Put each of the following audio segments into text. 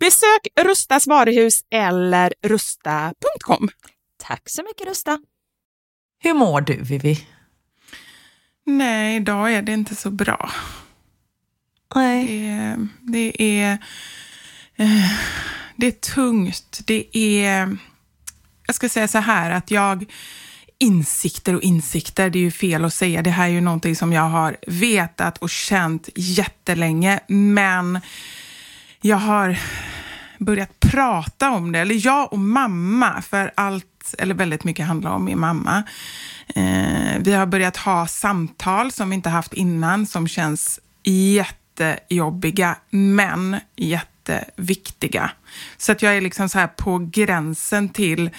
Besök Rustas varuhus eller rusta.com. Tack så mycket Rusta. Hur mår du Vivi? Nej, idag är det inte så bra. Nej. Det, det är... eh, Det är tungt. Det är... Jag ska säga så här att jag... Insikter och insikter, det är ju fel att säga. Det här är ju någonting som jag har vetat och känt jättelänge. Men jag har börjat prata om det. Eller jag och mamma, för allt, eller väldigt mycket handlar om min mamma. Eh, vi har börjat ha samtal som vi inte haft innan, som känns jättejobbiga, men jätteviktiga. Så att jag är liksom så här på gränsen till,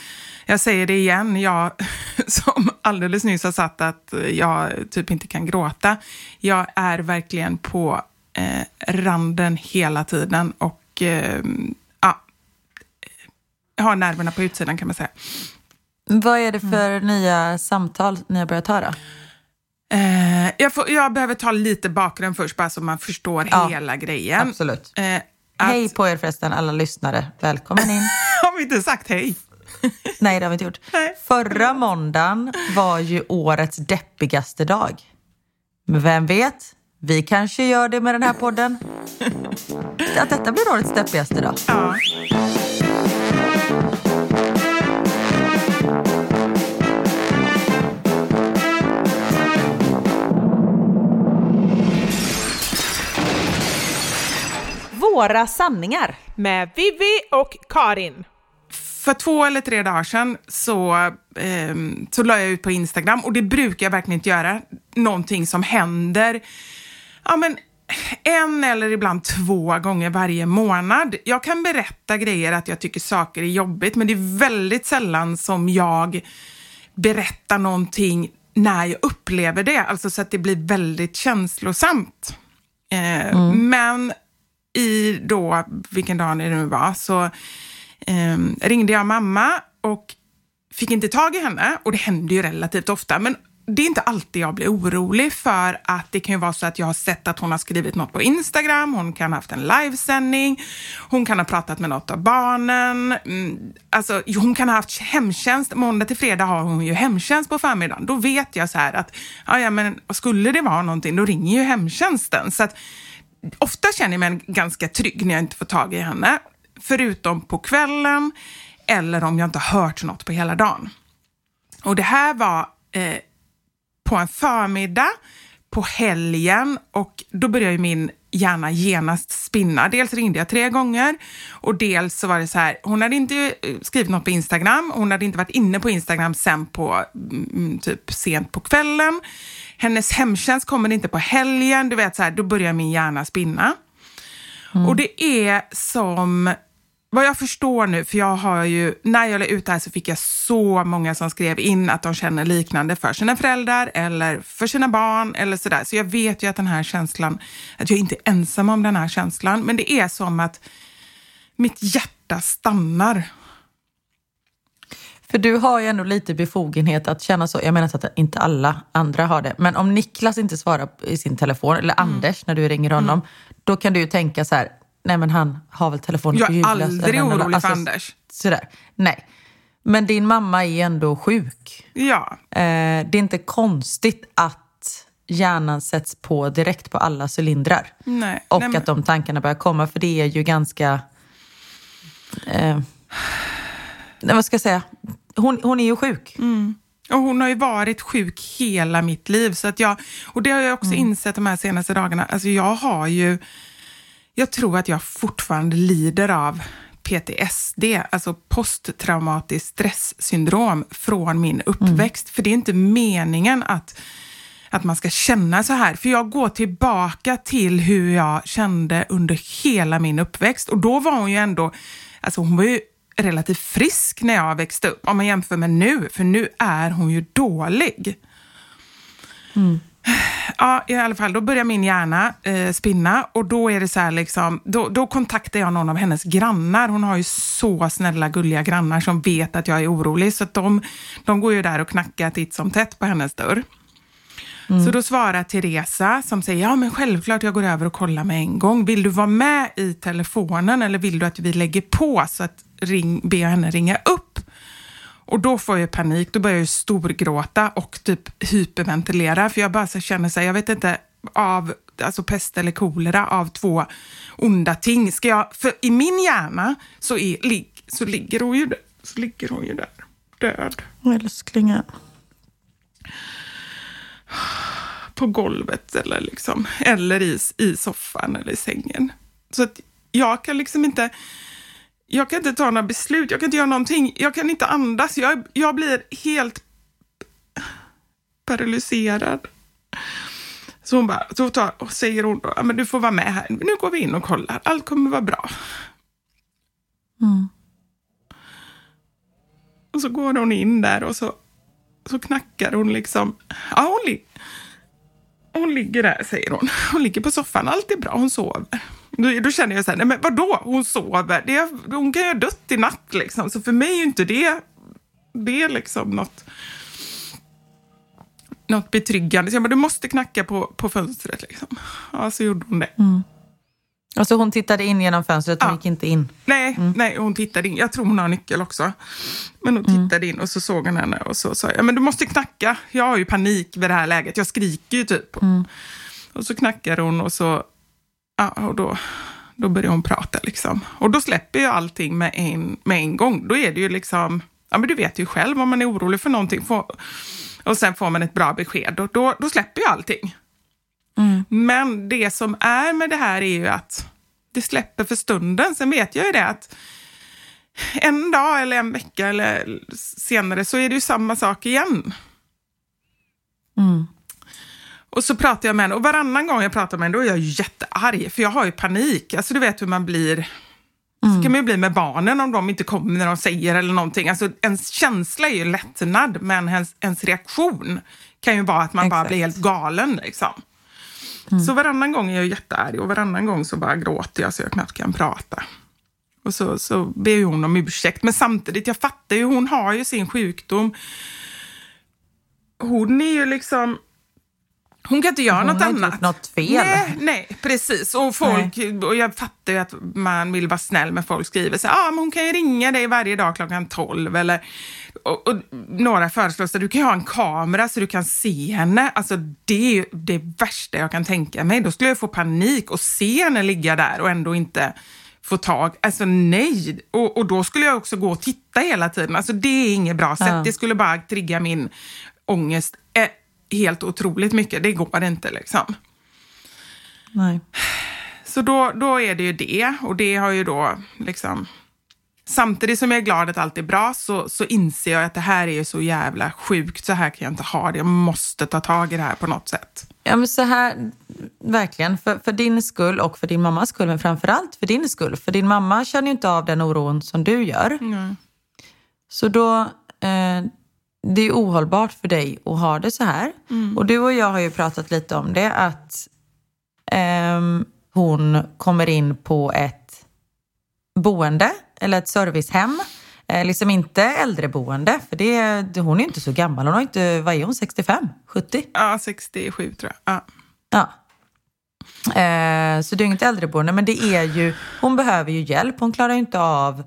jag säger det igen, jag som alldeles nyss har sagt att jag typ inte kan gråta. Jag är verkligen på eh, randen hela tiden och eh, ja, jag har nerverna på utsidan kan man säga. Vad är det för nya samtal ni har börjat ha då? Eh, jag, får, jag behöver ta lite bakgrund först, bara så man förstår Ja, hela grejen. Absolut. Eh, att, Hej på er förresten alla lyssnare. Välkommen in. Har vi inte sagt hej? Nej, det har vi inte gjort. Nej. Förra måndagen var ju årets deppigaste dag. Men vem vet? Vi kanske gör det med den här podden. Att detta blir årets deppigaste dag. Ja. Våra sanningar. Med Vivi och Karin. För två eller tre dagar sedan så, ehm, så la jag ut på Instagram och det brukar jag verkligen inte göra. Någonting som händer ja, men, en eller ibland två gånger varje månad. Jag kan berätta grejer att jag tycker saker är jobbigt men det är väldigt sällan som jag berättar någonting när jag upplever det, alltså så att det blir väldigt känslosamt. Eh, Men i då, vilken dag det nu var, så eh, ringde jag mamma och fick inte tag i henne. Och det händer ju relativt ofta. Men det är inte alltid jag blir orolig för att det kan ju vara så att jag har sett att hon har skrivit något på Instagram, hon kan ha haft en livesändning, hon kan ha pratat med något av barnen, mm, alltså hon kan ha haft hemtjänst, måndag till fredag har hon ju hemtjänst på förmiddagen. Då vet jag så här att, ja, ja men skulle det vara någonting, då ringer ju hemtjänsten. Så att, ofta känner jag mig ganska trygg när jag inte får tag i henne, förutom på kvällen eller om jag inte har hört något på hela dagen. Och det här var eh, på en förmiddag, på helgen och då började min hjärna genast spinna. Dels ringde jag tre gånger och dels så var det så här, hon hade inte eh, skrivit något på Instagram, hon hade inte varit inne på Instagram sen på mm, typ sent på kvällen. Hennes hemtjänst kommer inte på helgen, du vet så här, då börjar min hjärna spinna. Mm. Och det är som vad jag förstår nu, för jag har ju, när jag la ut det här så fick jag så många som skrev in att de känner liknande för sina föräldrar eller för sina barn eller sådär. Så jag vet ju att den här känslan, att jag inte är ensam om den här känslan, men det är som att mitt hjärta stannar. För du har ju ändå lite befogenhet att känna så. Jag menar att inte alla andra har det. Men om Niklas inte svarar i sin telefon, eller mm. Anders när du ringer honom, mm. då kan du ju tänka så här, nej men han har väl telefonen på ljudlös. Jag är aldrig orolig alltså, för Anders. Sådär. Nej. Men din mamma är ändå sjuk. Ja. Eh, det är inte konstigt att hjärnan sätts på direkt på alla cylindrar. Nej. Och nej, att de tankarna börjar komma, för det är ju ganska... Eh, vad ska jag säga? Hon, hon är ju sjuk. Mm. Och hon har ju varit sjuk hela mitt liv. Så att jag, och det har jag också mm. insett de här senaste dagarna. Alltså jag har ju jag tror att jag fortfarande lider av PTSD, alltså posttraumatiskt stresssyndrom från min uppväxt. Mm. För det är inte meningen att, att man ska känna så här. För jag går tillbaka till hur jag kände under hela min uppväxt och då var hon ju ändå, alltså hon var ju relativt frisk när jag växte upp om man jämför med nu, för nu är hon ju dålig. Mm. Ja, i alla fall, då börjar min hjärna eh, spinna och då är det så här liksom, då, då kontaktar jag någon av hennes grannar. Hon har ju så snälla, gulliga grannar som vet att jag är orolig, så att de, de går ju där och knackar titt som tätt på hennes dörr. Mm. Så då svarar Teresa som säger, ja men självklart jag går över och kollar med en gång. Vill du vara med i telefonen eller vill du att vi lägger på så att ring, jag henne ringa upp? Och då får jag panik, då börjar jag storgråta och typ hyperventilera för jag bara så känner sig, jag vet inte, av alltså pest eller kolera av två onda ting. Ska jag, för i min hjärna så, är, så, ligger, hon ju där, så ligger hon ju där, död. Älsklingen. På golvet eller, liksom, eller i, i soffan eller i sängen. Så att jag kan liksom inte jag kan inte ta några beslut, jag kan inte göra någonting, jag kan inte andas, jag, jag blir helt paralyserad. Så hon bara, så tar, och säger hon då, men du får vara med här, nu går vi in och kollar, allt kommer vara bra. Mm. Och så går hon in där och så, så knackar hon liksom, ja hon, li hon ligger där säger hon, hon ligger på soffan, allt är bra, hon sover. Då, då känner jag så här, nej men vadå, hon sover, det, hon kan ju ha dött i natt liksom. Så för mig är ju inte det, det är liksom något, något betryggande. Så jag bara, du måste knacka på, på fönstret liksom. Ja, så gjorde hon det. Mm. Och så hon tittade in genom fönstret, hon ja. gick inte in? Nej, mm. nej, hon tittade in. Jag tror hon har nyckel också. Men hon mm. tittade mm. in och så såg hon henne och så sa jag, men du måste knacka. Jag har ju panik vid det här läget, jag skriker ju typ. Mm. Och så knackar hon och så Ja, och då, då börjar hon prata liksom. Och då släpper ju allting med en, med en gång. Då är det ju liksom, ja men du vet ju själv om man är orolig för någonting får, och sen får man ett bra besked, och då, då släpper ju allting. Mm. Men det som är med det här är ju att det släpper för stunden. Sen vet jag ju det att en dag eller en vecka eller senare så är det ju samma sak igen. Mm. Och så pratar jag med henne och varannan gång jag pratar med henne då är jag jättearg för jag har ju panik. Alltså du vet hur man blir. Mm. Så kan man ju bli med barnen om de inte kommer när de säger eller någonting. Alltså ens känsla är ju lättnad men ens, ens reaktion kan ju vara att man Exakt. bara blir helt galen liksom. Mm. Så varannan gång är jag jättearg och varannan gång så bara gråter jag så jag knappt kan prata. Och så, så ber hon om ursäkt. Men samtidigt, jag fattar ju, hon har ju sin sjukdom. hon är ju liksom hon kan inte göra hon något har inte annat. gjort något fel. Nej, nej precis. Och, folk, och jag fattar ju att man vill vara snäll med folk. skriver så ah, men hon kan ju ringa dig varje dag klockan 12. Eller, och, och några föreslår att du kan ha en kamera så du kan se henne. Alltså, det är ju det värsta jag kan tänka mig. Då skulle jag få panik och se henne ligga där och ändå inte få tag. Alltså nej. Och, och då skulle jag också gå och titta hela tiden. Alltså det är inget bra sätt. Ja. Det skulle bara trigga min ångest eh, helt otroligt mycket. Det går inte liksom. Nej. Så då, då är det ju det. Och det har ju då liksom... Samtidigt som jag är glad att allt är bra så, så inser jag att det här är ju så jävla sjukt. Så här kan jag inte ha det. Jag måste ta tag i det här på något sätt. Ja, men så här, verkligen. För, för din skull och för din mammas skull, men framför allt för din skull. För din mamma känner ju inte av den oron som du gör. Mm. Så då, eh, det är ohållbart för dig att ha det så här. Och du och jag har ju pratat lite om det, att ehm, hon kommer in på ett boende eller ett servicehem. Eh, liksom inte äldreboende, för det, det, hon är ju inte så gammal. Hon har inte, vad är hon, 65? 70? Ja, 67 tror jag. Ja. Ja. Eh, så det är inget äldreboende, men det är ju, hon behöver ju hjälp. Hon klarar ju inte av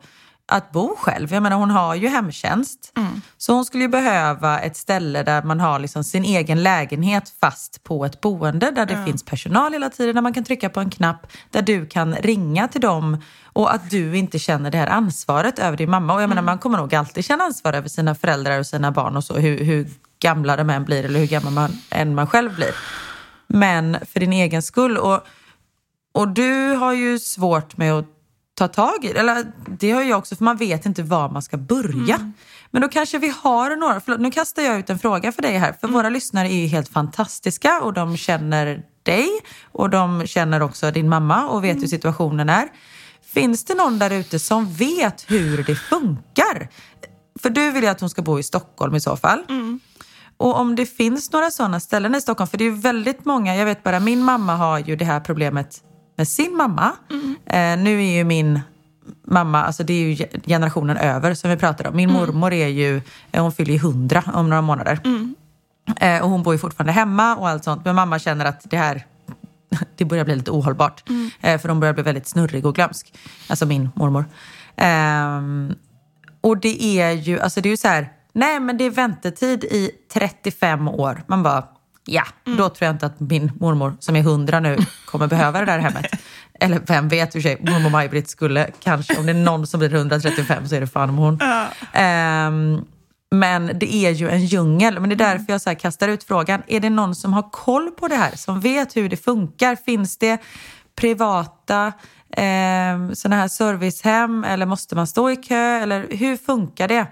att bo själv. Jag menar, hon har ju hemtjänst. Så hon skulle ju behöva ett ställe där man har liksom sin egen lägenhet fast på ett boende där det finns personal hela tiden, där man kan trycka på en knapp, där du kan ringa till dem och att du inte känner det här ansvaret över din mamma. Och jag menar, man kommer nog alltid känna ansvar över sina föräldrar och sina barn och så, hur, hur gamla de än blir eller hur gammal man, än man själv blir. Men för din egen skull. Och, och du har ju svårt med att ta tag i. Eller det har jag också, för man vet inte var man ska börja. Men då kanske vi har några, förlåt, nu kastar jag ut en fråga för dig här. För våra lyssnare är ju helt fantastiska och de känner dig och de känner också din mamma och vet hur situationen är. Finns det någon där ute som vet hur det funkar? För du vill ju att hon ska bo i Stockholm i så fall. Och om det finns några sådana ställen i Stockholm, för det är ju väldigt många, jag vet bara min mamma har ju det här problemet med sin mamma. Eh, nu är ju min mamma, alltså det är ju generationen över som vi pratar om. Min mormor är ju, eh, hon fyller ju 100 om några månader. Eh, och hon bor ju fortfarande hemma och allt sånt. Men mamma känner att det här, det börjar bli lite ohållbart. Eh, för hon börjar bli väldigt snurrig och glömsk. Alltså min mormor. Ehm, och det är ju, alltså det är ju så här, nej men det är väntetid i 35 år. Man bara, ja, då tror jag inte att min mormor som är 100 nu kommer behöva det där hemmet. Eller vem vet, i och för sig, mormor Maj-Britt skulle kanske, om det är någon som blir 135 så är det fan hon. Ehm, men det är ju en djungel. Men det är därför jag så kastar ut frågan. Är det någon som har koll på det här? Som vet hur det funkar? Finns det privata eh, sådana här servicehem? Eller måste man stå i kö? Eller hur funkar det?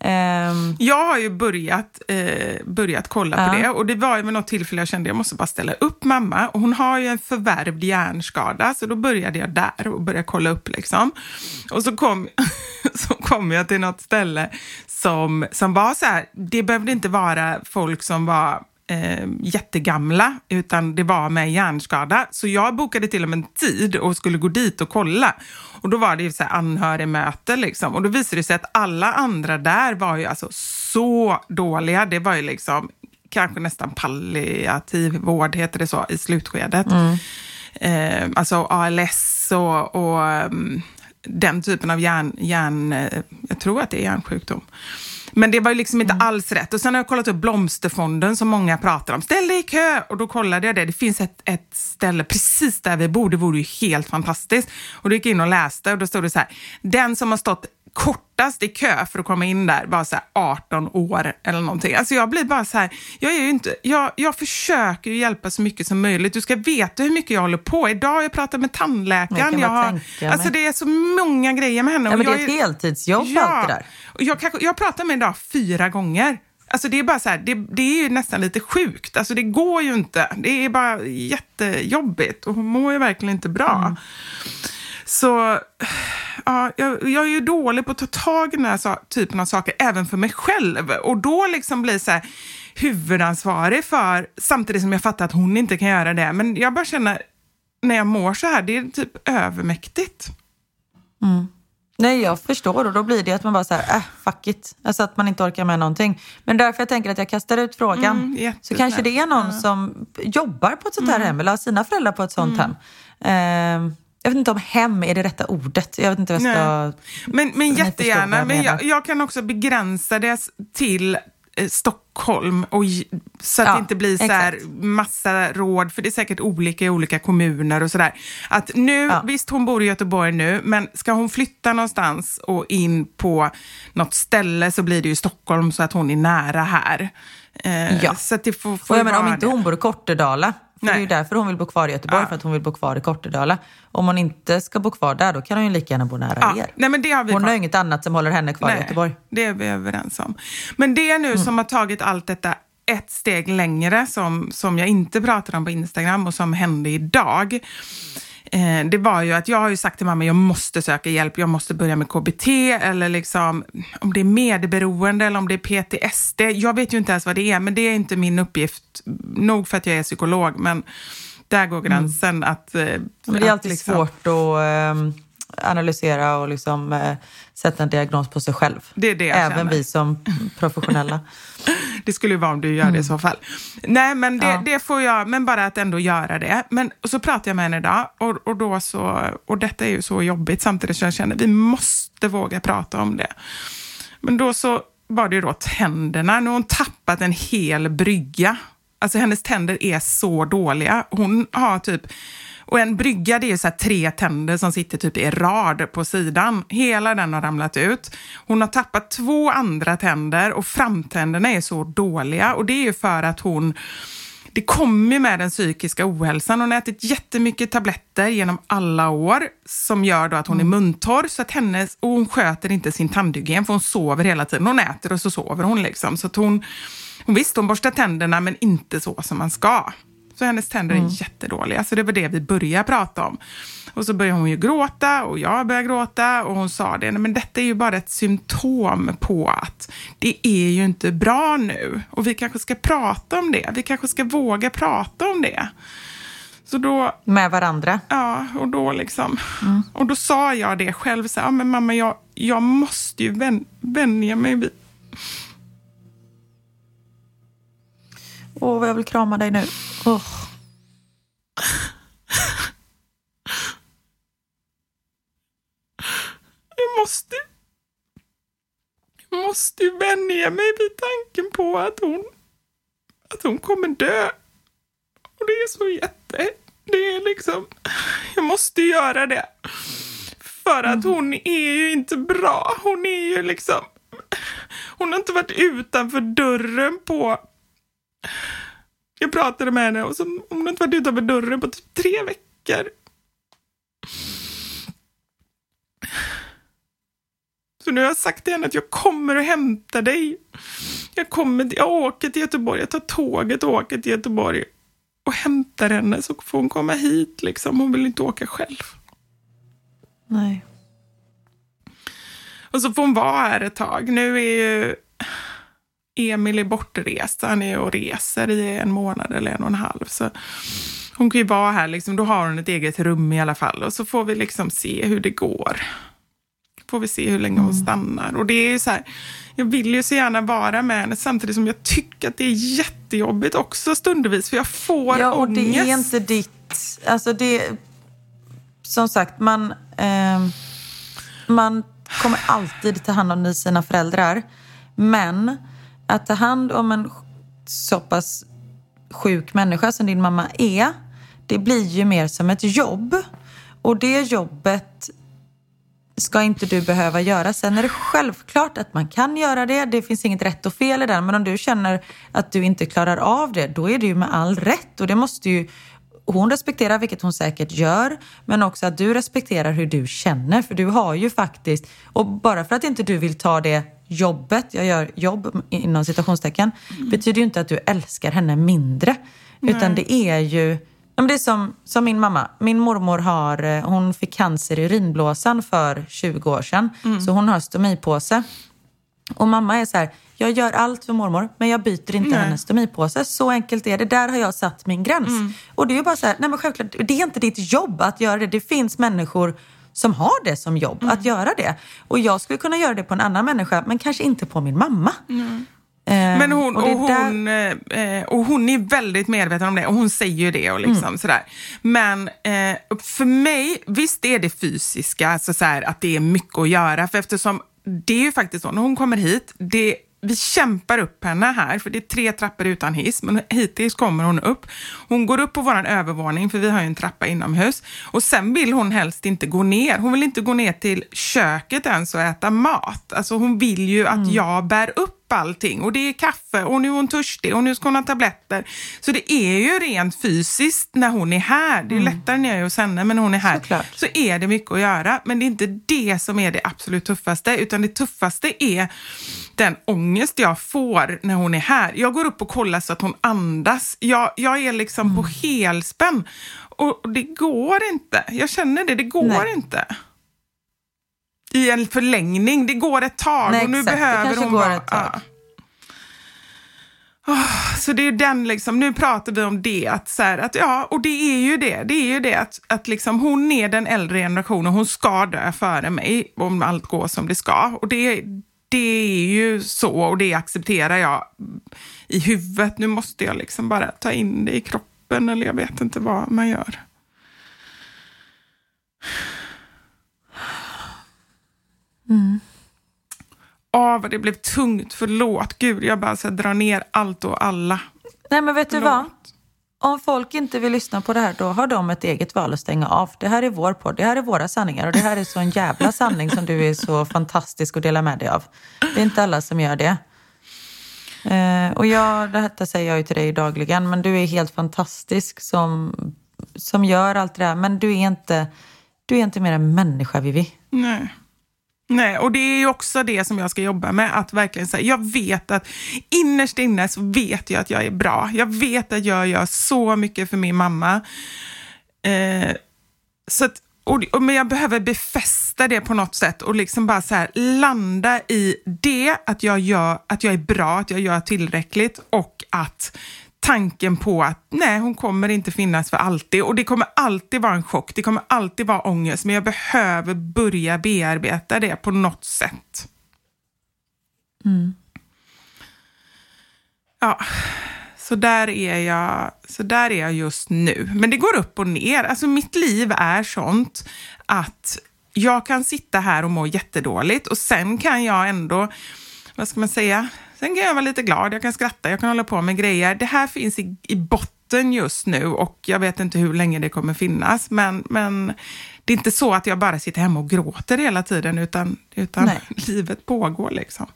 Ehm, Jag har ju börjat, eh, börjat kolla på Ja. det och det var ju vid något tillfälle jag kände jag måste bara ställa upp mamma och hon har ju en förvärvd hjärnskada så då började jag där och började kolla upp liksom. Och så kom, så kom jag till något ställe som, som var så här, det behövde inte vara folk som var eh, jättegamla, utan det var med hjärnskada. Så jag bokade till och med en tid och skulle gå dit och kolla. Och då var det ju så här anhörigmöte liksom. Och då visade det sig att alla andra där var ju alltså så dåliga. Det var ju liksom kanske nästan palliativ vård, heter det så, i slutskedet. Eh, alltså ALS och, och um, den typen av hjärn, hjärn... eh, Jag tror att det är hjärnsjukdom. Men det var ju liksom inte alls rätt. Och sen har jag kollat upp Blomsterfonden som många pratar om. Ställ dig i kö! Och då kollade jag det. Det finns ett, ett ställe precis där vi bor. Det vore ju helt fantastiskt. Och då gick jag in och läste och då stod det så här. Den som har stått kortast i kö för att komma in där var så här 18 år eller någonting. Alltså jag blir bara så här, jag är ju inte, jag, jag försöker ju hjälpa så mycket som möjligt. Du ska veta hur mycket jag håller på. Idag har jag pratat med tandläkaren. Jag har, alltså det är så många grejer med henne. ja, men det är ett heltidsjobb Ja, allt det där. jag, kanske, jag pratar med en dag fyra gånger. Alltså det är bara så här, det, det är ju nästan lite sjukt. Alltså det går ju inte. Det är bara jättejobbigt och hon mår ju verkligen inte bra. Mm. Så ja, jag, jag är ju dålig på att ta tag i den här typen av saker, även för mig själv. Och då liksom blir så här huvudansvarig för, samtidigt som jag fattar att hon inte kan göra det. Men jag bara känner, när jag mår så här, det är typ övermäktigt. Nej, Nej, jag förstår och då blir det att man bara så här, äh, fuck it. Alltså att man inte orkar med någonting. Men därför jag tänker att jag kastar ut frågan. Mm, så kanske det är någon Ja. som jobbar på ett sånt här Mm. hem eller har sina föräldrar på ett sånt hem. Eh, jag vet inte om hem är det rätta ordet. Jag vet inte vad jag ska... Men, men jättegärna. jag Men jag, jag kan också begränsa det till eh, Stockholm och, så att Ja, det inte blir så här massa råd, för det är säkert olika i olika kommuner och sådär. Att nu, Ja. visst hon bor i Göteborg nu, men ska hon flytta någonstans och in på något ställe så blir det ju Stockholm så att hon är nära här. Eh, Ja. Så att det får, får Och jag menar, om inte hon bor i Kortedala, för det är ju Nej. därför hon vill bo kvar i Göteborg, Ja. för att hon vill bo kvar i Kortedala. Om hon inte ska bo kvar där, då kan hon ju lika gärna bo nära Ja. er. Nej, men det har vi Hon har inget annat som håller henne kvar i Göteborg. Mm. Det är vi överens om. Men det nu som har tagit allt detta ett steg längre, som, som jag inte pratade om på Instagram och som hände idag, eh, det var ju att jag har ju sagt till mamma, jag måste söka hjälp, jag måste börja med KBT eller liksom om det är medberoende eller om det är PTSD. Jag vet ju inte ens vad det är, men det är inte min uppgift. Nog för att jag är psykolog, men där går gränsen att... eh, Mm. Men det är att alltid liksom- svårt att ehm, analysera och liksom, eh, sätta en diagnos på sig själv. Det är det jag Även känner. vi som professionella. Det skulle ju vara om du gör det i så fall. Nej, men det, Ja. det får jag, men bara att ändå göra det. Men och så pratade jag med henne idag och, och, då så, och detta är ju så jobbigt samtidigt som jag känner vi måste våga prata om det. Men då så var det ju då tänderna. Nu har hon tappat en hel brygga. Alltså hennes tänder är så dåliga. Hon har typ och en brygga det är så tre tänder som sitter typ i rad på sidan. Hela den har ramlat ut. Hon har tappat två andra tänder och framtänderna är så dåliga. Och det är för att hon det kommer med den psykiska ohälsan. Hon har ätit jättemycket tabletter genom alla år som gör då att hon är muntorr. Så att hennes, och hon sköter inte sin tandhygien för hon sover hela tiden. Hon äter och så sover hon. Liksom. Så att hon, hon visst, hon borstar tänderna men inte så som man ska. Så hennes tänder är jättedåliga. Så det var det vi började prata om. Och så började hon ju gråta och jag började gråta och hon sa det, "Nej, men detta är ju bara ett symptom på att det är ju inte bra nu. Och vi kanske ska prata om det. Vi kanske ska våga prata om det. Så då, Med varandra. ja, och då liksom, och då sa jag det själv, så här, men mamma, jag, jag måste ju vän, vänja mig vid Åh, vad jag vill krama dig nu. Åh. Jag måste, jag måste ju vänja mig vid tanken på att hon, att hon kommer dö. Och det är så jätte... Det är liksom... Jag måste göra det. För att hon är ju inte bra. Hon är ju liksom... Hon har inte varit utanför dörren på... Jag pratade med henne och så, hon har inte varit utanför dörren på typ tre veckor. Så nu har jag sagt till henne att jag kommer och hämtar dig. Jag, kommer, jag åker till Göteborg, jag tar tåget och åker till Göteborg och hämtar henne så får hon komma hit. Liksom. Hon vill inte åka själv. Nej. Och så får hon vara här ett tag. Nu är ju Emil är bortrest. Han är och reser i en månad eller en och en halv. Så hon kan ju vara här, liksom. då har hon ett eget rum i alla fall. Och så får vi liksom se hur det går. Får vi se hur länge hon stannar. Och det är ju så här, jag vill ju så gärna vara med henne samtidigt som jag tycker att det är jättejobbigt också stundvis. För jag får Ja, och ångest. det är inte ditt... Alltså det... Som sagt, man... ehm, man kommer alltid ta hand om sina föräldrar. Men att ta hand om en så pass sjuk människa som din mamma är, det blir ju mer som ett jobb. Och det jobbet ska inte du behöva göra. Sen är det självklart att man kan göra det. Det finns inget rätt och fel i den. Men om du känner att du inte klarar av det, då är det ju med all rätt. Och det måste ju hon respektera, vilket hon säkert gör. Men också att du respekterar hur du känner. För du har ju faktiskt, och bara för att inte du vill ta det jobbet, jag gör jobb inom citationstecken, betyder ju inte att du älskar henne mindre. Utan det är ju men det är som, som min mamma. Min mormor har, eh, hon fick cancer i urinblåsan för 20 år sedan. Så hon har stomipåse. Och mamma är så här, jag gör allt för mormor men jag byter inte hennes stomipåse. Så enkelt är det. Där har jag satt min gräns. Och det är ju bara så här, nej men självklart, det är inte ditt jobb att göra det. Det finns människor som har det som jobb, att göra det. Och jag skulle kunna göra det på en annan människa, men kanske inte på min mamma. Eh, Men hon, och, det är hon, eh, och hon är väldigt medveten om det och hon säger ju det. och liksom Mm. sådär. Men eh, för mig, visst är det fysiska, alltså så här, att det är mycket att göra. För eftersom det är ju faktiskt så, när hon kommer hit, det, vi kämpar upp henne här, för det är tre trappor utan hiss, men hittills kommer hon upp. Hon går upp på vår övervåning, för vi har ju en trappa inomhus. Och sen vill hon helst inte gå ner. Hon vill inte gå ner till köket ens och äta mat. Alltså hon vill ju att jag bär upp allting och det är kaffe och nu är hon törstig och nu ska hon ha tabletter. Så det är ju rent fysiskt när hon är här. Det är lättare när jag är hos henne, men när hon är här Såklart. så är det mycket att göra. Men det är inte det som är det absolut tuffaste, utan det tuffaste är den ångest jag får när hon är här. Jag går upp och kollar så att hon andas. Jag, jag är liksom på helspänn och och det går inte. Jag känner det, det går Nej. inte. I en förlängning. Det går ett tag Nej, och nu exakt. Behöver hon tag. Ja. Ah, Så det är den liksom, nu pratar vi om det, att, så här, att ja, och det är ju det, det är ju det att, att liksom, hon är den äldre generationen, hon ska dö före mig om allt går som det ska. Och det, det är ju så och det accepterar jag i huvudet. Nu måste jag liksom bara ta in det i kroppen eller jag vet inte vad man gör. Åh, vad det blev tungt. Förlåt. Gud, jag bara så här, drar ner allt och alla. Nej men vet du Förlåt. vad? Om folk inte vill lyssna på det här, då har de ett eget val att stänga av. Det här är vår podd, det här är våra sanningar och det här är så en jävla sanning som du är så fantastisk att dela med dig av. Det är inte alla som gör det. Eh, och jag, detta säger jag ju till dig dagligen, men du är helt fantastisk som, som gör allt det där. Men du är inte, du är inte mer en människa, Vivi. Nej. Nej, och det är ju också det som jag ska jobba med. Att verkligen säga, jag vet att innerst inne så vet jag att jag är bra. Jag vet att jag gör så mycket för min mamma. Eh, så att, och, och, men jag behöver befästa det på något sätt och liksom bara så här, landa i det, att jag, gör, att jag är bra, att jag gör tillräckligt och att tanken på att nej, hon kommer inte finnas för alltid och det kommer alltid vara en chock, det kommer alltid vara ångest, men jag behöver börja bearbeta det på något sätt. Ja, så där, är jag, så där är jag just nu. Men det går upp och ner. Alltså mitt liv är sånt att jag kan sitta här och må jättedåligt och sen kan jag ändå, vad ska man säga, sen kan jag vara lite glad, jag kan skratta, jag kan hålla på med grejer. Det här finns i, i botten just nu och jag vet inte hur länge det kommer finnas, men, men det är inte så att jag bara sitter hemma och gråter hela tiden, utan, utan Nej. livet pågår liksom.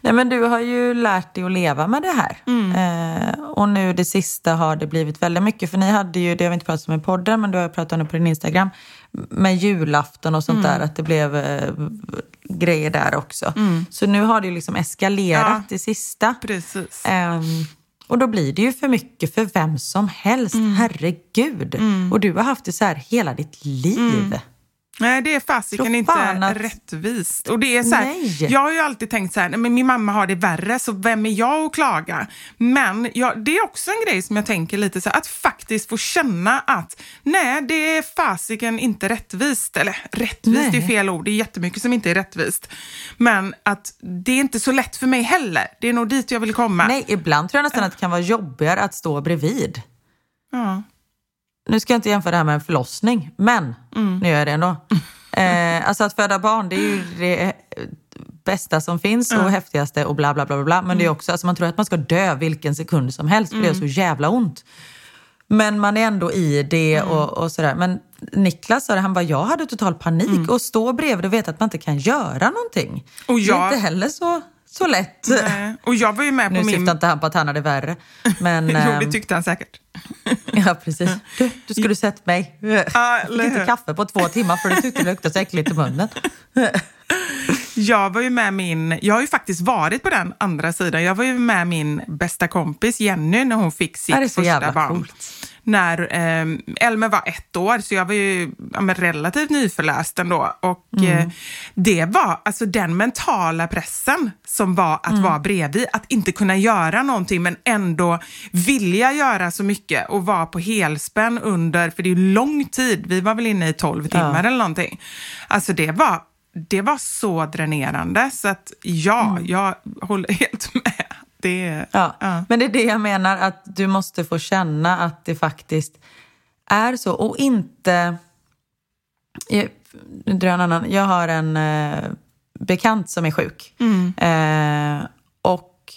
Nej, men du har ju lärt dig att leva med det här. Eh, och nu det sista har det blivit väldigt mycket. För ni hade ju, det har vi inte pratat om i podden, men du har pratat om det på din Instagram, med julafton och sånt där, att det blev eh, grejer där också. Så nu har det ju liksom eskalerat Ja. det sista. Precis. Ehm, och då blir det ju för mycket för vem som helst. Herregud. Och du har haft det så här hela ditt liv. Nej, det är fasiken inte att- rättvist. Och det är så här, jag har ju alltid tänkt så här, men min mamma har det värre, så vem är jag att klaga? Men jag, det är också en grej som jag tänker lite så här, att faktiskt få känna att nej, det är fasiken inte rättvist. Eller rättvist Nej. är fel ord, det är jättemycket som inte är rättvist. Men att det är inte så lätt för mig heller. Det är nog dit jag vill komma. Nej, ibland tror jag nästan att det kan vara jobbigare att stå bredvid. Ja. Nu ska jag inte jämföra det här med en förlossning, men nu gör jag det ändå. Eh, alltså att föda barn, det är ju det bästa som finns och häftigaste och bla bla bla bla. Men det är också, alltså man tror att man ska dö vilken sekund som helst för det gör så jävla ont. Men man är ändå i det och, och sådär. Men Niklas sa det, han bara, jag hade total panik och stå bredvid och veta att man inte kan göra någonting. Och Det är jag- inte heller så, så lätt. Nej. Och jag var ju med Nu på min... syftar inte han på att han hade värre. Men, jo, det ehm, tyckte han säkert. Ja, precis. Du, du skulle sett mig. Jag fick inte kaffe på två timmar för du tyckte det luktade så äckligt i munnen. Jag var ju med min, jag har ju faktiskt varit på den andra sidan. Jag var ju med min bästa kompis Jenny när hon fick sitt så första barn. coolt. När eh, Elmer var ett år, så jag var ju ja, relativt nyförläst ändå. Och Mm. eh, det var alltså den mentala pressen som var att Mm. vara bredvid. Att inte kunna göra någonting men ändå vilja göra så mycket och vara på helspänn under, för det är ju lång tid, vi var väl inne i 12 timmar eller någonting. Alltså det var, det var så dränerande så att ja, jag håller helt. Det, Ja. ja. Men det är det jag menar, att du måste få känna att det faktiskt är så. Och inte... Jag, nu drar jag en annan. Jag har en eh, bekant som är sjuk. Eh, och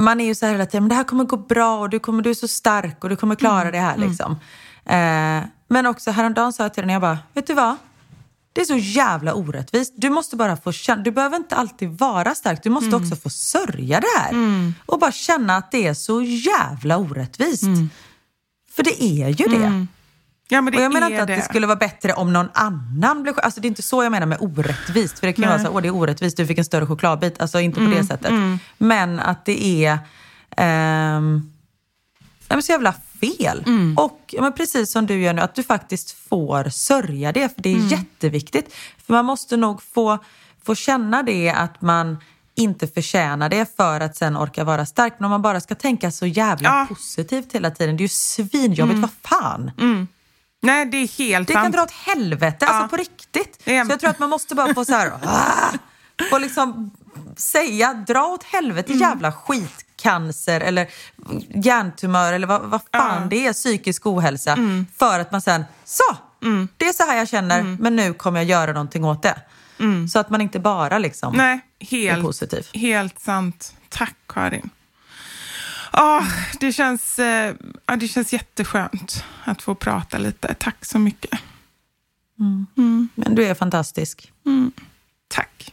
man är ju så här hela tiden, men det här kommer gå bra och du, kommer, du är så stark och du kommer klara det här. Liksom. Eh, men också häromdagen sa jag till henne, jag bara, vet du vad? Det är så jävla orättvist. Du måste bara få känna, du behöver inte alltid vara stark, du måste också få sörja det här. Och bara känna att det är så jävla orättvist. För det är ju det. Ja, men det Och jag menar inte att det. skulle vara bättre om någon annan blev Alltså det är inte så jag menar med orättvist. För det kan ju vara så här, åh det är orättvist, du fick en större chokladbit. Alltså inte på det sättet. Men att det är ja, men så jävla fel. Och ja, men precis som du gör nu, att du faktiskt får sörja det. För det är jätteviktigt. För man måste nog få, få känna det att man inte förtjänar det för att sen orka vara stark. Men om man bara ska tänka så jävla Ja. positivt hela tiden, det är ju svinjobbigt. Vad fan? Nej, det är helt Det kan sant. dra åt helvete, Ja. alltså på riktigt. Så jag tror att man måste bara få så här, få liksom säga, dra åt helvete Mm. jävla skitcancer eller hjärntumör eller vad, vad fan Ja. det är, psykisk ohälsa. Mm. För att man sen, så, det är så här jag känner, Mm. men nu kommer jag göra någonting åt det. Så att man inte bara liksom Nej, är helt, positiv. helt sant. Tack Karin. Ah, det, känns, eh, ja, det känns jätteskönt att få prata lite. Tack så mycket. Men du är fantastisk. Tack.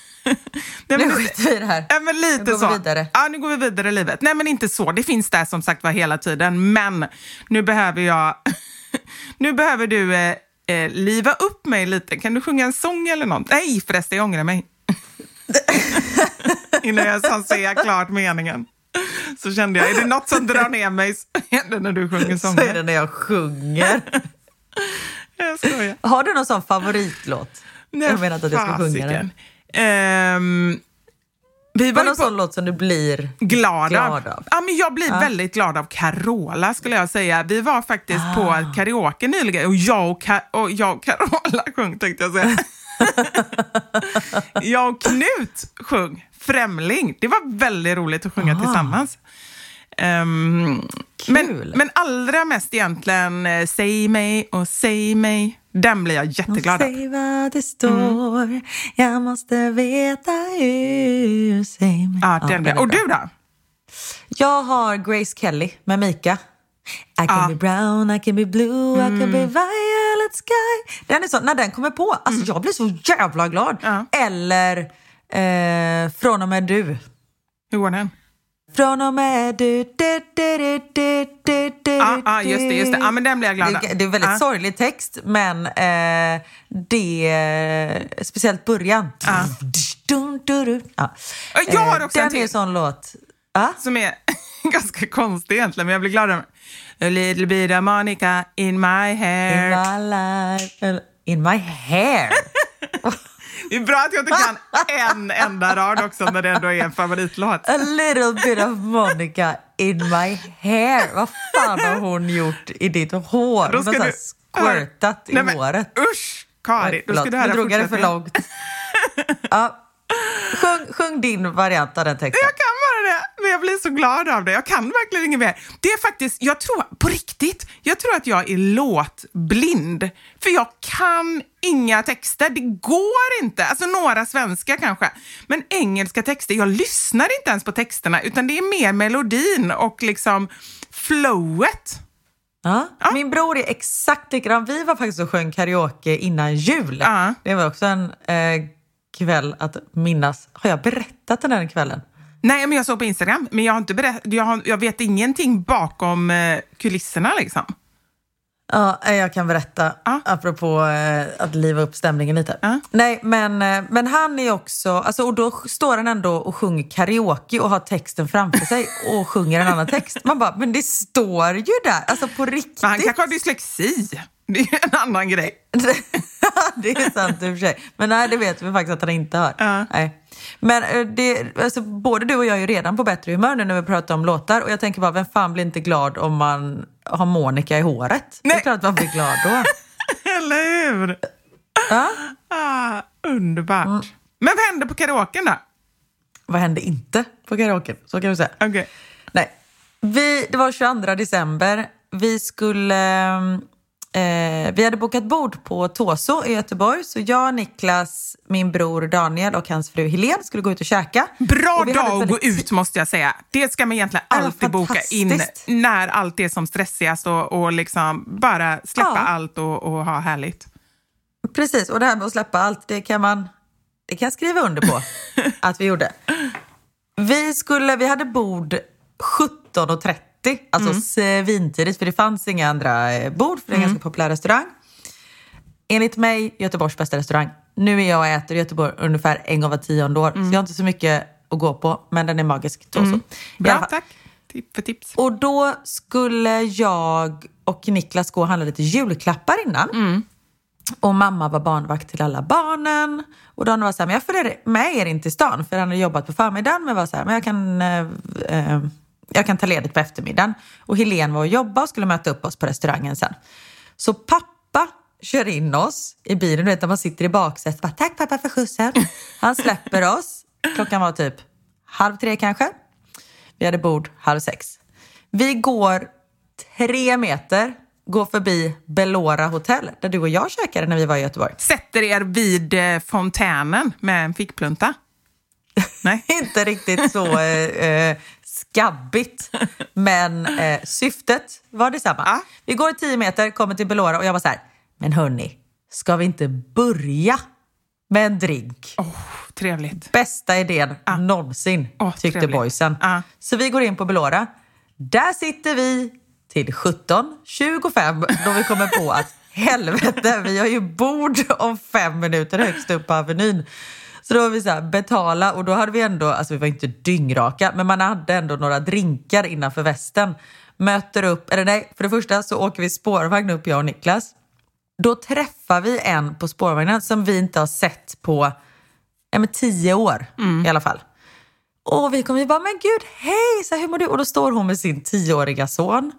Nej, men Nu skiter vi i det här. Ja, men lite Nu går vi så. vidare. Ja, nu går vi vidare i livet. Nej, men inte så. Det finns där som sagt var hela tiden. Men nu behöver jag... nu behöver du eh, eh, liva upp mig lite. Kan du sjunga en sång eller något? Nej, förresten, jag ångrar mig. Innan jag sa säga klart meningen. Så kände jag, är det något som drar ner mig så är det när du sjunger Så är sånger. det när jag sjunger. Jag skojar. Har du någon sån favoritlåt? Nej, jag menar inte att jag ska sjunga den. Ehm, vi var Var någon på... sån låt som du blir glad, glad av. av? Ja, men jag blir väldigt glad av Carola skulle jag säga. Vi var faktiskt Ah. på karaoke nyligen och jag och, Ka- och jag och Carola sjöng tänkte jag säga. jag och Knut sjöng Främling. Det var väldigt roligt att sjunga tillsammans. Ehm, men, men allra mest egentligen eh, Säg mig och säg mig. Den blir jag jätteglad av. Säg vad det står, jag måste veta hur. Säg mig. Ja, den den blir. Och du då? Jag har Grace Kelly med Mika. I can Ja. be brown, I can be blue, I can be violet sky. Den är så, när den kommer på, alltså jag blir så jävla glad. Ja. Eller eh, Från och med du. Hur går den? Från och med du, du, du, du, du, du, du, Ja, ja, just det, just det. Ja, men den blir jag glad det, det är väldigt Ja. sorglig text, men eh, det... Speciellt början. Ja, jag har Eh, också en Den är till. en sån låt. Ja? Som är ganska konstig egentligen, men jag blir glad av. A little bit of Monica in my In hair. my life, in my hair. Det är bra att jag inte kan en enda rad också när det ändå är en favoritlåt. A little bit of Monica in my hair. Vad fan har hon gjort i ditt hår? Hon har du- squirtat i Nej, men håret. Usch, Kari. Då ska du höra drog jag det för långt. ja. sjung, sjung din variant av den texten. Jag kan bara det, men jag blir så glad av det. Jag kan verkligen inget mer. Det är faktiskt, jag tror, på riktigt, jag tror att jag är låtblind. För jag kan inga texter. Det går inte. Alltså några svenska kanske. Men engelska texter, jag lyssnar inte ens på texterna utan det är mer melodin och liksom flowet. Ja. Min bror är exakt likadan. Vi var faktiskt och sjöng karaoke innan jul. Ja. Det var också en eh, kväll att minnas. Har jag berättat den här kvällen? Nej, men jag såg på Instagram, men jag, har inte berätt, jag, har, jag vet ingenting bakom eh, kulisserna liksom. Ja, eh, jag kan berätta, Ja. apropå eh, att liva upp stämningen lite. Ja. Nej, men, eh, men han är också, alltså, och då står han ändå och sjunger karaoke och har texten framför sig och sjunger en annan text. Man bara, men det står ju där, alltså på riktigt. Men han kanske har dyslexi. Det är en annan grej. det är sant i och för sig. Men nej, det vet vi faktiskt att han inte har. Ja. Nej. Men eh, det, alltså, både du och jag är ju redan på bättre humör nu när vi pratar om låtar. Och jag tänker bara, vem fan blir inte glad om man har Monica i håret? Det är Nej. klart man blir glad då. Eller hur? Ja? Ah, underbart. Mm. Men vad hände på karaoken då? Vad hände inte på karaoken? Så kan vi säga. Okej. Nej. Vi, det var 22 december. Vi skulle... Eh, vi hade bokat bord på Tåso i Göteborg. Så jag, Niklas, min bror Daniel och hans fru Helene skulle gå ut och käka. Bra Och dag att gå ut måste jag säga. Det ska man egentligen alltid boka in när allt är som stressigast och, och liksom bara släppa Ja. allt och, och ha härligt. Precis, och det här med att släppa allt, det kan man det kan jag skriva under på att vi gjorde. Vi, skulle, vi hade bord 17.30, alltså Mm. svintidigt, för det fanns inga andra eh, bord, för det är en Mm. ganska populär restaurang. Enligt mig, Göteborgs bästa restaurang. Nu är jag och äter i Göteborg ungefär en gång var tionde år, så jag har inte så mycket att gå på, men den är magisk. Alla Mm. Bra, tack för tips. Och då skulle jag och Niklas gå och handla lite julklappar innan. Och mamma var barnvakt till alla barnen. Och Daniel var så här, men jag följer med er in till stan. För han hade jobbat på förmiddagen. Men var så här, men jag kan, eh, eh, jag kan ta ledigt på eftermiddagen. Och Helene var och jobbade och skulle möta upp oss på restaurangen sen. Så pappa kör in oss i bilen. Du vet när man sitter i baksätet. Bara, Tack pappa för skjutsen. Han släpper oss. Klockan var typ halv tre kanske. Vi hade bord halv sex. Vi går tre meter, går förbi Bellora hotell där du och jag käkade när vi var i Göteborg. Sätter er vid eh, fontänen med en fickplunta. Nej. Inte riktigt så eh, eh, skabbigt, men eh, syftet var detsamma. Ja. Vi går tio meter, kommer till Bellora och jag var så här, men hörni, ska vi inte börja med en drink? Oh, trevligt. Bästa idén någonsin, Åh, tyckte trevligt. boysen. Ja. Så vi går in på Belora. Där sitter vi till 17.25 då vi kommer på att helvete, vi har ju bord om fem minuter högst upp på Avenyn. Så då var vi så här, betala och då hade vi ändå, alltså vi var inte dyngraka, men man hade ändå några drinkar innanför västen. Möter upp, eller nej, för det första så åker vi spårvagn upp jag och Niklas. Då träffar vi en på spårvagnen som vi inte har sett på ja, men tio år i alla fall. Och vi kommer ju bara, men gud, hej, så här, hur mår du? Och då står hon med sin tioåriga son.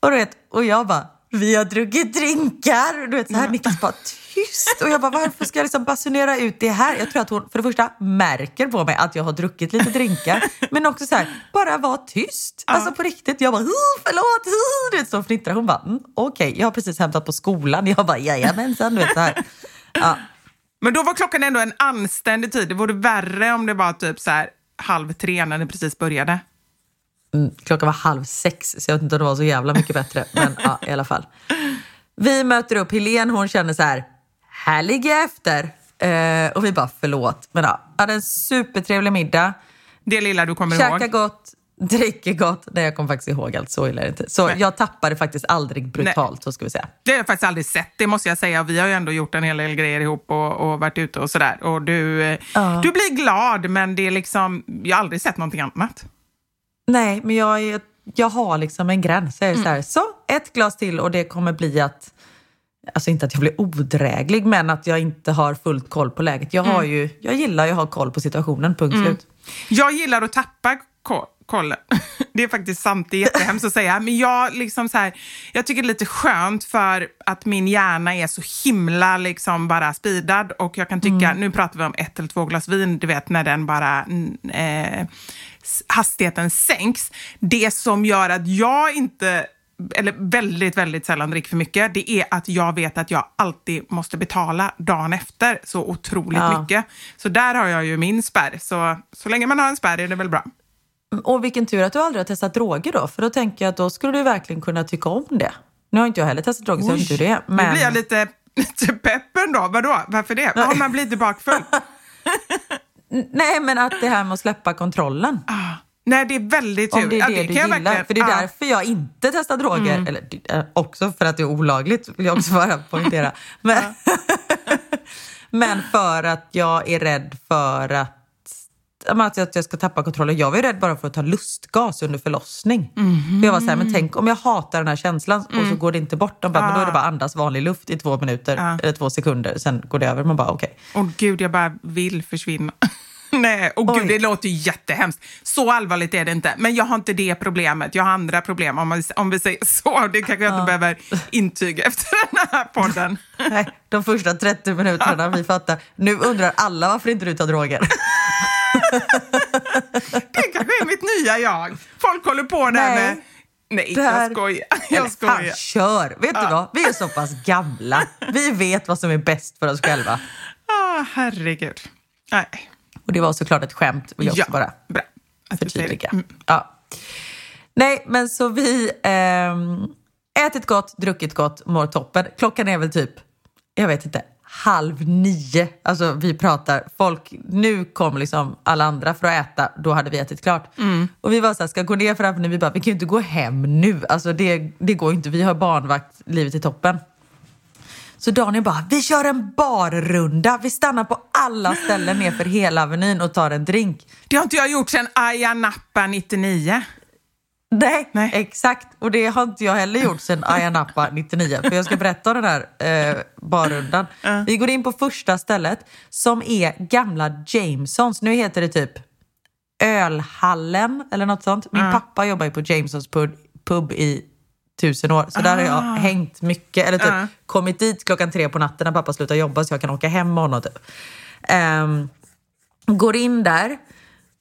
Och, du vet, och jag bara, vi har druckit drinkar. Du vet, så här, Niklas bara, tyst. Och jag bara, varför ska jag liksom basunera ut det här? Jag tror att hon för det första märker på mig att jag har druckit lite drinkar. men också så här, bara var tyst. Alltså på riktigt. Jag bara, "Hu, förlåt, hu." du vet, så fnittrar hon bara, mm, okej, jag har precis hämtat på skolan. Jag bara, jajamensan, du vet så här. Ja. Men då var klockan ändå en anständig tid. Det vore värre om det var typ så här halv tre när det precis började. Mm, klockan var halv sex, så jag vet inte om det var så jävla mycket bättre. Men ja, i alla fall. Vi möter upp Helene, hon känner så här, här ligger jag efter. Eh, och vi bara, förlåt. Men ja, hade en supertrevlig middag. Det lilla du kommer Käka ihåg. gott, dricker gott. Nej, jag kommer faktiskt ihåg allt. Så illa är det inte. Så Nej. jag tappade faktiskt aldrig brutalt, så ska vi säga. Det har jag faktiskt aldrig sett, det måste jag säga. Vi har ju ändå gjort en hel del grejer ihop och, och varit ute och sådär. Och du, eh, du blir glad, men det är liksom, jag har aldrig sett någonting annat. Nej, men jag, jag har liksom en gräns. Jag är så, här, så, ett glas till och det kommer bli att... Alltså inte att jag blir odräglig, men att jag inte har fullt koll på läget. Jag, har ju, jag gillar ju att ha koll på situationen, punkt slut. Jag gillar att tappa ko- kollen. Det är faktiskt sant, det är jättehemskt att säga. Men jag, liksom så här, jag tycker det är lite skönt för att min hjärna är så himla liksom bara speedad. Och jag kan tycka, nu pratar vi om ett eller två glas vin, du vet när den bara... mm, Eh, hastigheten sänks. Det som gör att jag inte eller väldigt, väldigt sällan dricker för mycket, det är att jag vet att jag alltid måste betala dagen efter så otroligt Ja. mycket. Så där har jag ju min spärr. Så, så länge man har en spärr är det väl bra. Och vilken tur att du aldrig har testat droger då, för då tänker jag att då skulle du verkligen kunna tycka om det. Nu har inte jag heller testat droger, så jag vet inte hur det är. Men... Nu blir jag lite, lite peppen då. Vadå? Varför det? Har man lite bakfull? Nej, men att det här med att släppa kontrollen. Nej, det är väldigt tur. Om det är Ja, det, du gillar. verkligen- För det är ja. Mm. därför jag inte testar droger. Eller eh, också för att det är olagligt, vill jag också bara poängtera. Men, men för att jag är rädd för att, ja, att jag- jag ska tappa kontrollen. Jag var ju rädd bara för att ta lustgas under förlossning. Mhm. För jag var så här, men tänk om jag hatar den här känslan och Mm. så går det inte bort. De bara, men då är det bara andas vanlig luft i två minuter, eller två sekunder. Sen går det över. Man bara, okej. Åh gud, jag bara vill försvinna. Nej, och gud, Oj. det låter ju jättehemskt. Så allvarligt är det inte. Men jag har inte det problemet. Jag har andra problem, om, man, om vi säger så. Det kanske jag inte behöver intyga efter den här podden. Nej, de första 30 minuterna, vi fattar. Nu undrar alla varför inte du tar droger. Det kanske är mitt nya jag. Folk håller på där Nej. med... Nej, Det här- jag skojar. Eller Jag fan, skojar. kör! Vet du vad? Vi är så pass gamla. Vi vet vad som är bäst för oss själva. Ah, herregud. Nej. Och det var såklart ett skämt, vill jag också bara bra. Att förtydliga. Ja. Nej, men så vi ehm, ätit gott, druckit gott, mår toppen. Klockan är väl typ, jag vet inte, halv nio. Alltså vi pratar, folk, nu kom liksom alla andra för att äta, då hade vi ätit klart. Och vi var så här, ska gå ner för appen, vi bara, vi kan ju inte gå hem nu. Alltså det, det går inte, vi har barnvakt, livet är toppen. Så Daniel bara, vi kör en barrunda. Vi stannar på alla ställen nerför hela Avenyn och tar en drink. Det har inte jag gjort sedan Ayia Napa 99. Nej, Nej. exakt. Och det har inte jag heller gjort sedan Ayia Napa 99. För jag ska berätta om den här eh, barrundan. Vi går in på första stället som är gamla Jamesons. Nu heter det typ Ölhallen eller något sånt. Min pappa jobbar ju på Jamesons pub, pub i tusen år. Så där har jag hängt mycket. Eller typ kommit dit klockan tre på natten när pappa slutar jobba så jag kan åka hem med honom. Typ. Ehm, går in där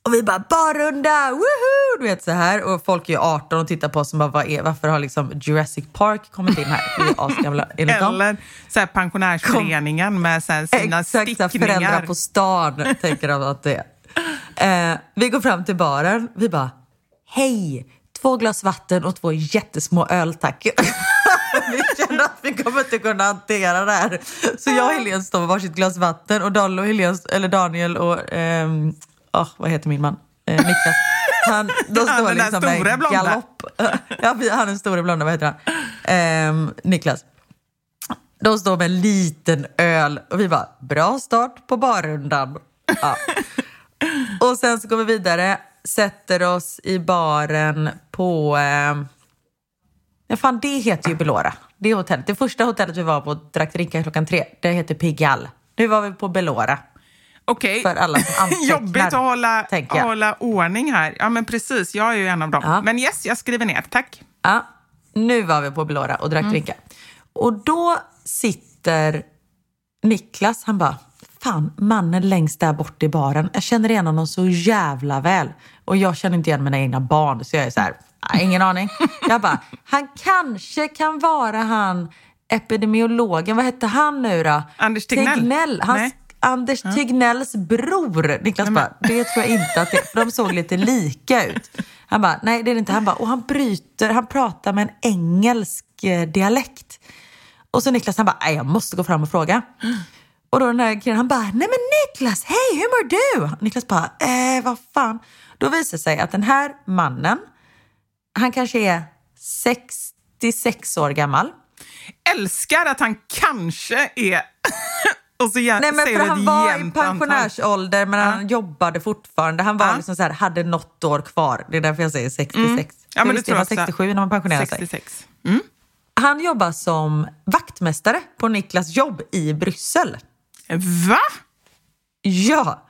och vi bara barrunda, woohoo! Du vet så här. Och folk är ju 18 och tittar på oss och bara, vad är, varför har liksom Jurassic Park kommit in här? Vi är asgamla enligt dem. Eller så här, pensionärsföreningen med så här, sina Exakt, stickningar. föräldrar på stan tänker de att det är. Eh, vi går fram till baren, vi bara, hej, två glas vatten och två jättesmå öl tack. vi kände att vi kommer inte kunna hantera det här. Så jag och Helene står med varsitt glas vatten och Daniel och, Helene, eller Daniel och, ehm, åh, vad heter min man? Eh, Niklas. Han, Han, står den där liksom stora med blonda. galopp. ja, han är den stora blonda, vad heter han? Ehm, Niklas. De står med en liten öl och vi bara, bra start på barrundan. Ja. Och sen så går vi vidare, sätter oss i baren på... Eh, ja, fan, det heter ju Belora. Det hotellet. Det första hotellet vi var på och drack drinkar klockan tre, det heter Pigalle. Nu var vi på Belora. Okej. För alla som antecknar, Jobbigt att hålla, hålla ordning här. Ja, men precis. Jag är ju en av dem. Ja. Men yes, jag skriver ner. Tack. Ja, nu var vi på Belora och drack Mm. drinkar. Och då sitter Niklas, han bara, fan mannen längst där bort i baren, jag känner igen honom så jävla väl. Och jag känner inte igen mina egna barn, så jag är så här, "Nej, ingen aning. Jag bara, han kanske kan vara han epidemiologen, vad hette han nu då? Anders Tegnell? Tegnell. Hans, Nej. Anders Tegnells bror. Niklas bara, det tror jag inte att det är, för de såg lite lika ut. Han bara, nej det är det inte. Han bara, och han bryter, han pratar med en engelsk eh, dialekt. Och så Niklas han bara, nej jag måste gå fram och fråga. Och då den där killen han bara, nej men Niklas, hej hur mår du? Niklas bara, eh vad fan. Då visar det sig att den här mannen, han kanske är 66 år gammal. Älskar att han kanske är... och så Nej, men för han var i antal. pensionärsålder men han jobbade fortfarande. Han var Ja. liksom så här, hade något år kvar. Det är därför jag säger 66. Mm. Ja, men det tror var jag också. 67 när man pensionerade sig. 66. Han jobbar som vaktmästare på Niklas jobb i Bryssel. Va? Ja,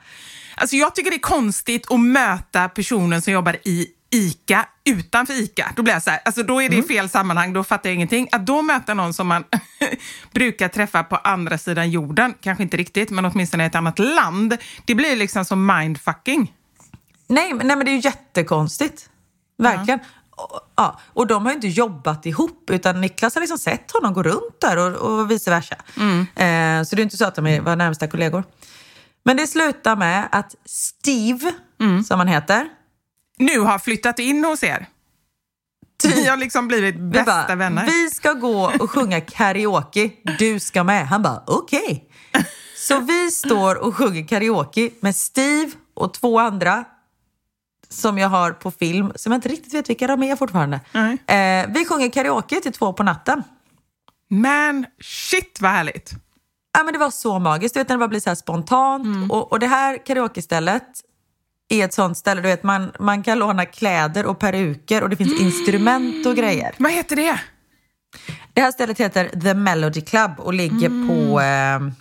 Alltså jag tycker det är konstigt att möta personen som jobbar i ICA utanför ICA. Då blir jag så här, alltså då är det i fel sammanhang, då fattar jag ingenting. Att då möta någon som man brukar träffa på andra sidan jorden, kanske inte riktigt, men åtminstone i ett annat land, det blir liksom som mindfucking. nej, nej men det är ju jättekonstigt. Verkligen. Och, ja, och de har ju inte jobbat ihop utan Niklas har liksom sett honom gå runt där och, och vice versa. Eh, så det är inte så att de är- var närmsta kollegor. Men det slutar med att Steve, som han heter, Nu har flyttat in hos er. Vi har liksom blivit Vi bästa bara, vänner. Vi ska gå och sjunga karaoke, du ska med. Han bara, okej. Så vi står och sjunger karaoke med Steve och två andra som jag har på film, som jag inte riktigt vet vilka de är fortfarande. Eh, vi sjunger karaoke till två på natten. Men shit vad härligt. Ja, men det var så magiskt, du vet när det bara blir så här spontant. Och, och det här karaokestället är ett sånt ställe, du vet man, man kan låna kläder och peruker och det finns instrument och grejer. Vad heter det? Det här stället heter The Melody Club och ligger på, eh,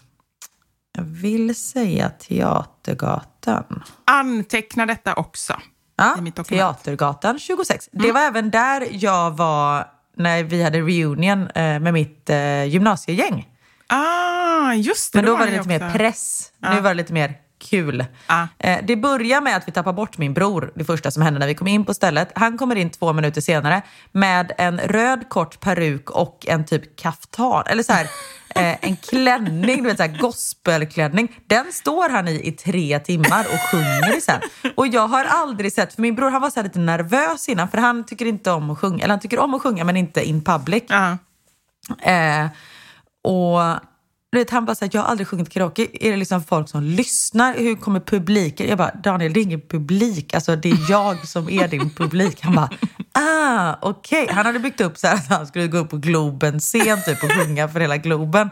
jag vill säga Teatergatan. Anteckna detta också. Ja, I. Teatergatan 26. Det var även där jag var när vi hade reunion eh, med mitt eh, gymnasiegäng. Ah, just det. Men då var det lite mer också. press. Nu var det lite mer kul. Ja. Eh, det börjar med att vi tappar bort min bror, det första som hände när vi kom in på stället. Han kommer in två minuter senare med en röd kort peruk och en typ kaftan, eller så här, eh, en klänning, du vet så här gospelklänning. Den står han i i tre timmar och sjunger i sen. Och jag har aldrig sett, för min bror han var så lite nervös innan för han tycker inte om att sjunga, eller han tycker om att sjunga men inte in public. Ja. Eh, och du vet, han bara såhär, jag har aldrig sjungit karaoke. Är det liksom folk som lyssnar? Hur kommer publiken? Jag bara, Daniel det är ingen publik. Alltså det är jag som är din publik. Han bara, ah okej. Han hade byggt upp så här att han skulle gå upp på Globen scen typ och sjunga för hela Globen.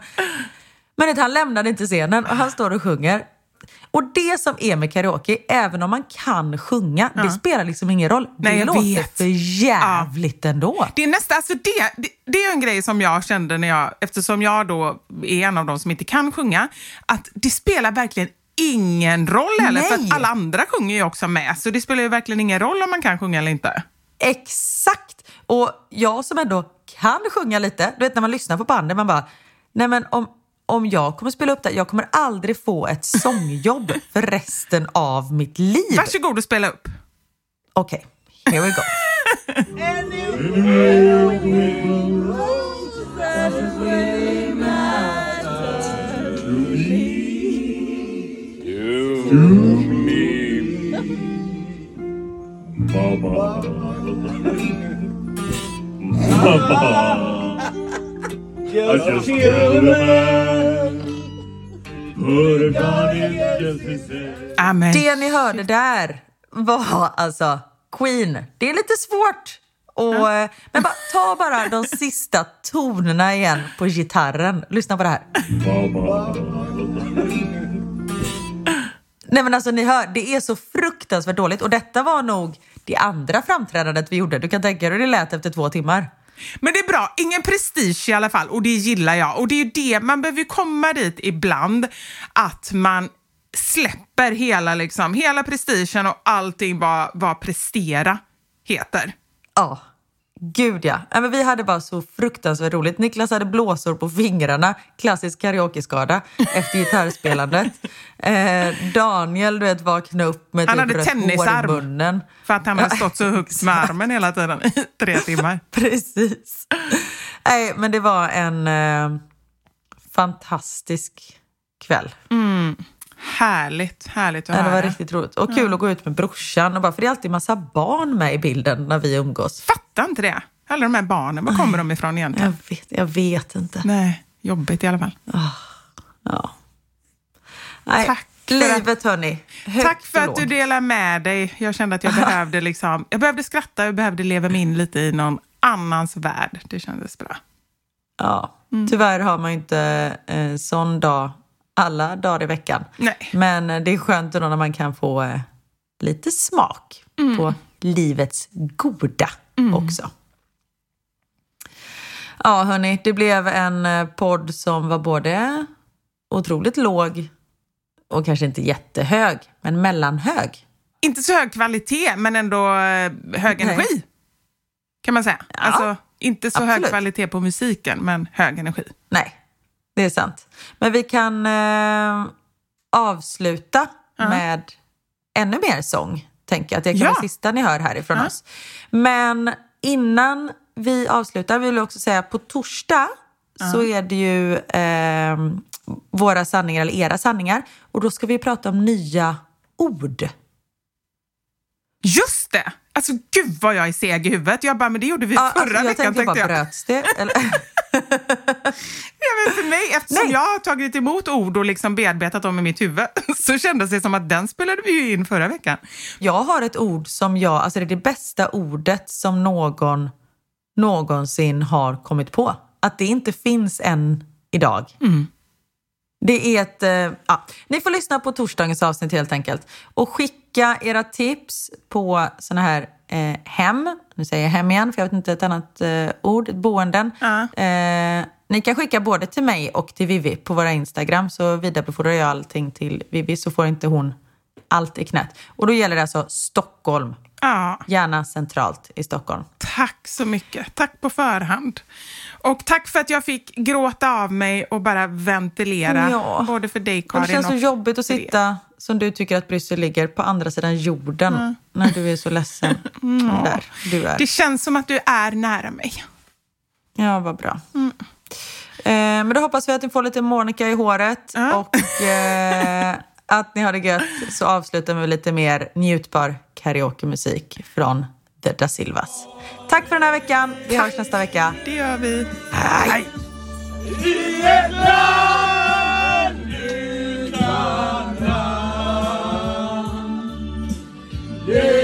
Men vet, han lämnade inte scenen och han står och sjunger. Och det som är med karaoke, även om man kan sjunga, det spelar liksom ingen roll. Det Nej, jag låter vet. för jävligt ändå. Det är nästa, alltså det, det, det är en grej som jag kände när jag, eftersom jag då är en av de som inte kan sjunga, att det spelar verkligen ingen roll heller, för att alla andra sjunger ju också med, så det spelar ju verkligen ingen roll om man kan sjunga eller inte. Exakt! Och jag som ändå kan sjunga lite, du vet när man lyssnar på bandet, man bara, nej men om, om jag kommer spela upp det, jag kommer aldrig få ett sångjobb för resten av mitt liv. Varsågod och spela upp. Okej, here we go. I just killed a man. Put a gun in. Amen. Det ni hörde där var alltså Queen. Det är lite svårt. Och, eh, Men bara, ta bara de sista tonerna igen på gitarren. Lyssna på det här. Nej men alltså ni hör, det är så fruktansvärt dåligt. Och detta var nog det andra framträdandet vi gjorde. Du kan tänka dig hur det lät efter två timmar. Men det är bra, ingen prestige i alla fall och det gillar jag. Och det är ju det, man behöver ju komma dit ibland, att man släpper hela, liksom, hela prestigen och allting vad, vad prestera heter. Ja, gud ja. men vi hade bara så fruktansvärt roligt. Niklas hade blåsor på fingrarna, klassisk karaokeskada efter gitarrspelandet. Eh, Daniel, du vet, vaknade upp med Han typ hade hår i tennisarm. munnen. För att han har stått så högt med armen hela tiden i tre timmar. Precis. Nej, men det var en eh, fantastisk kväll. Härligt, härligt att Ja, det höra. var riktigt roligt. Och kul att gå ut med brorsan. Och bara, för det är alltid massa barn med i bilden när vi umgås. Fattar inte det. Alla de här barnen, var kommer de ifrån egentligen? Jag vet, jag vet inte. Nej, jobbigt i alla fall. Ja. Nej, Tack livet hörni. Tack för att du delar med dig. Jag kände att jag behövde, liksom, jag behövde skratta, jag behövde leva mig in lite i någon annans värld. Det kändes bra. Ja, Mm. tyvärr har man ju inte eh, sån dag alla dagar i veckan. Nej. Men eh, det är skönt ändå när man kan få eh, lite smak Mm. på livets goda också. Ja, hörni, det blev en eh, podd som var både otroligt låg och kanske inte jättehög, men mellanhög. Inte så hög kvalitet, men ändå hög Nej. energi. Kan man säga. Alltså, inte så hög absolut. kvalitet på musiken, men hög energi. Nej, det är sant. Men vi kan eh, avsluta med ännu mer sång, tänker jag. Att det kan Ja. vara sista ni hör härifrån Ja. oss. Men innan vi avslutar vill jag också säga på torsdag så är det ju eh, våra sanningar, eller era sanningar. Och då ska vi prata om nya ord. Just det! Alltså gud vad jag är seg i huvudet. Jag bara, men det gjorde vi Ja, förra alltså, jag veckan tänkte bara, tänkte jag. bröts det? Men för mig, eftersom Nej. jag har tagit emot ord och liksom bearbetat dem i mitt huvud, så kändes det som att den spelade vi ju in förra veckan. Jag har ett ord som jag, alltså det är det bästa ordet som någon någonsin har kommit på. Att det inte finns än idag. Det är ett, eh, ja, ni får lyssna på torsdagens avsnitt helt enkelt. Och skicka era tips på såna här eh, hem, nu säger jag hem igen för jag vet inte ett annat eh, ord, boenden. Eh, ni kan skicka både till mig och till Vivi på våra Instagram så vidarebefordrar jag allting till Vivi så får inte hon allt i knät. Och då gäller det alltså Stockholm, Ja, gärna centralt i Stockholm. tack så mycket. Tack på förhand. Och tack för att jag fick gråta av mig och bara ventilera. Ja. Både för dig Och Karin det känns så och jobbigt att sitta, som du tycker att Bryssel ligger, på andra sidan jorden. När du är så ledsen. Där du är. Det känns som att du är nära mig. Ja, vad bra. Eh, men då hoppas vi att ni får lite Monica i håret Ja. och eh, att ni har det gött. Så avslutar vi med lite mer njutbar karaokemusik från The Da Silvas. Tack för den här veckan. Vi hörs nästa vecka. Det gör vi. Hej! I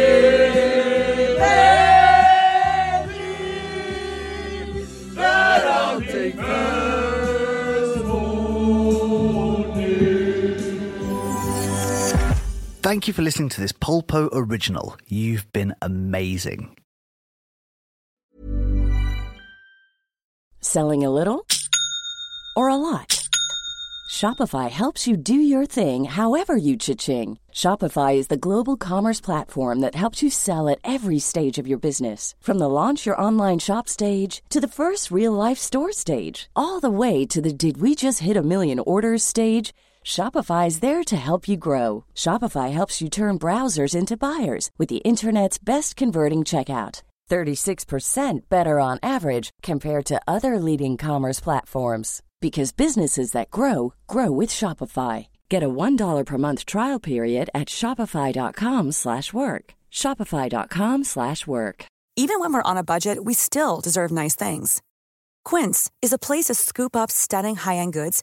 Thank you for listening to this Polpo original. You've been amazing. Selling a little or a lot? Shopify helps you do your thing however you cha-ching. Shopify is the global commerce platform that helps you sell at every stage of your business. From the launch your online shop stage to the first real life store stage, all the way to the did we just hit a million orders stage. Shopify is there to help you grow. Shopify helps you turn browsers into buyers with the internet's best converting checkout. 36% better on average compared to other leading commerce platforms because businesses that grow grow with Shopify. Get a $1 per month trial period at shopify.com/work. shopify.com/work. Even when we're on a budget, we still deserve nice things. Quince is a place to scoop up stunning high-end goods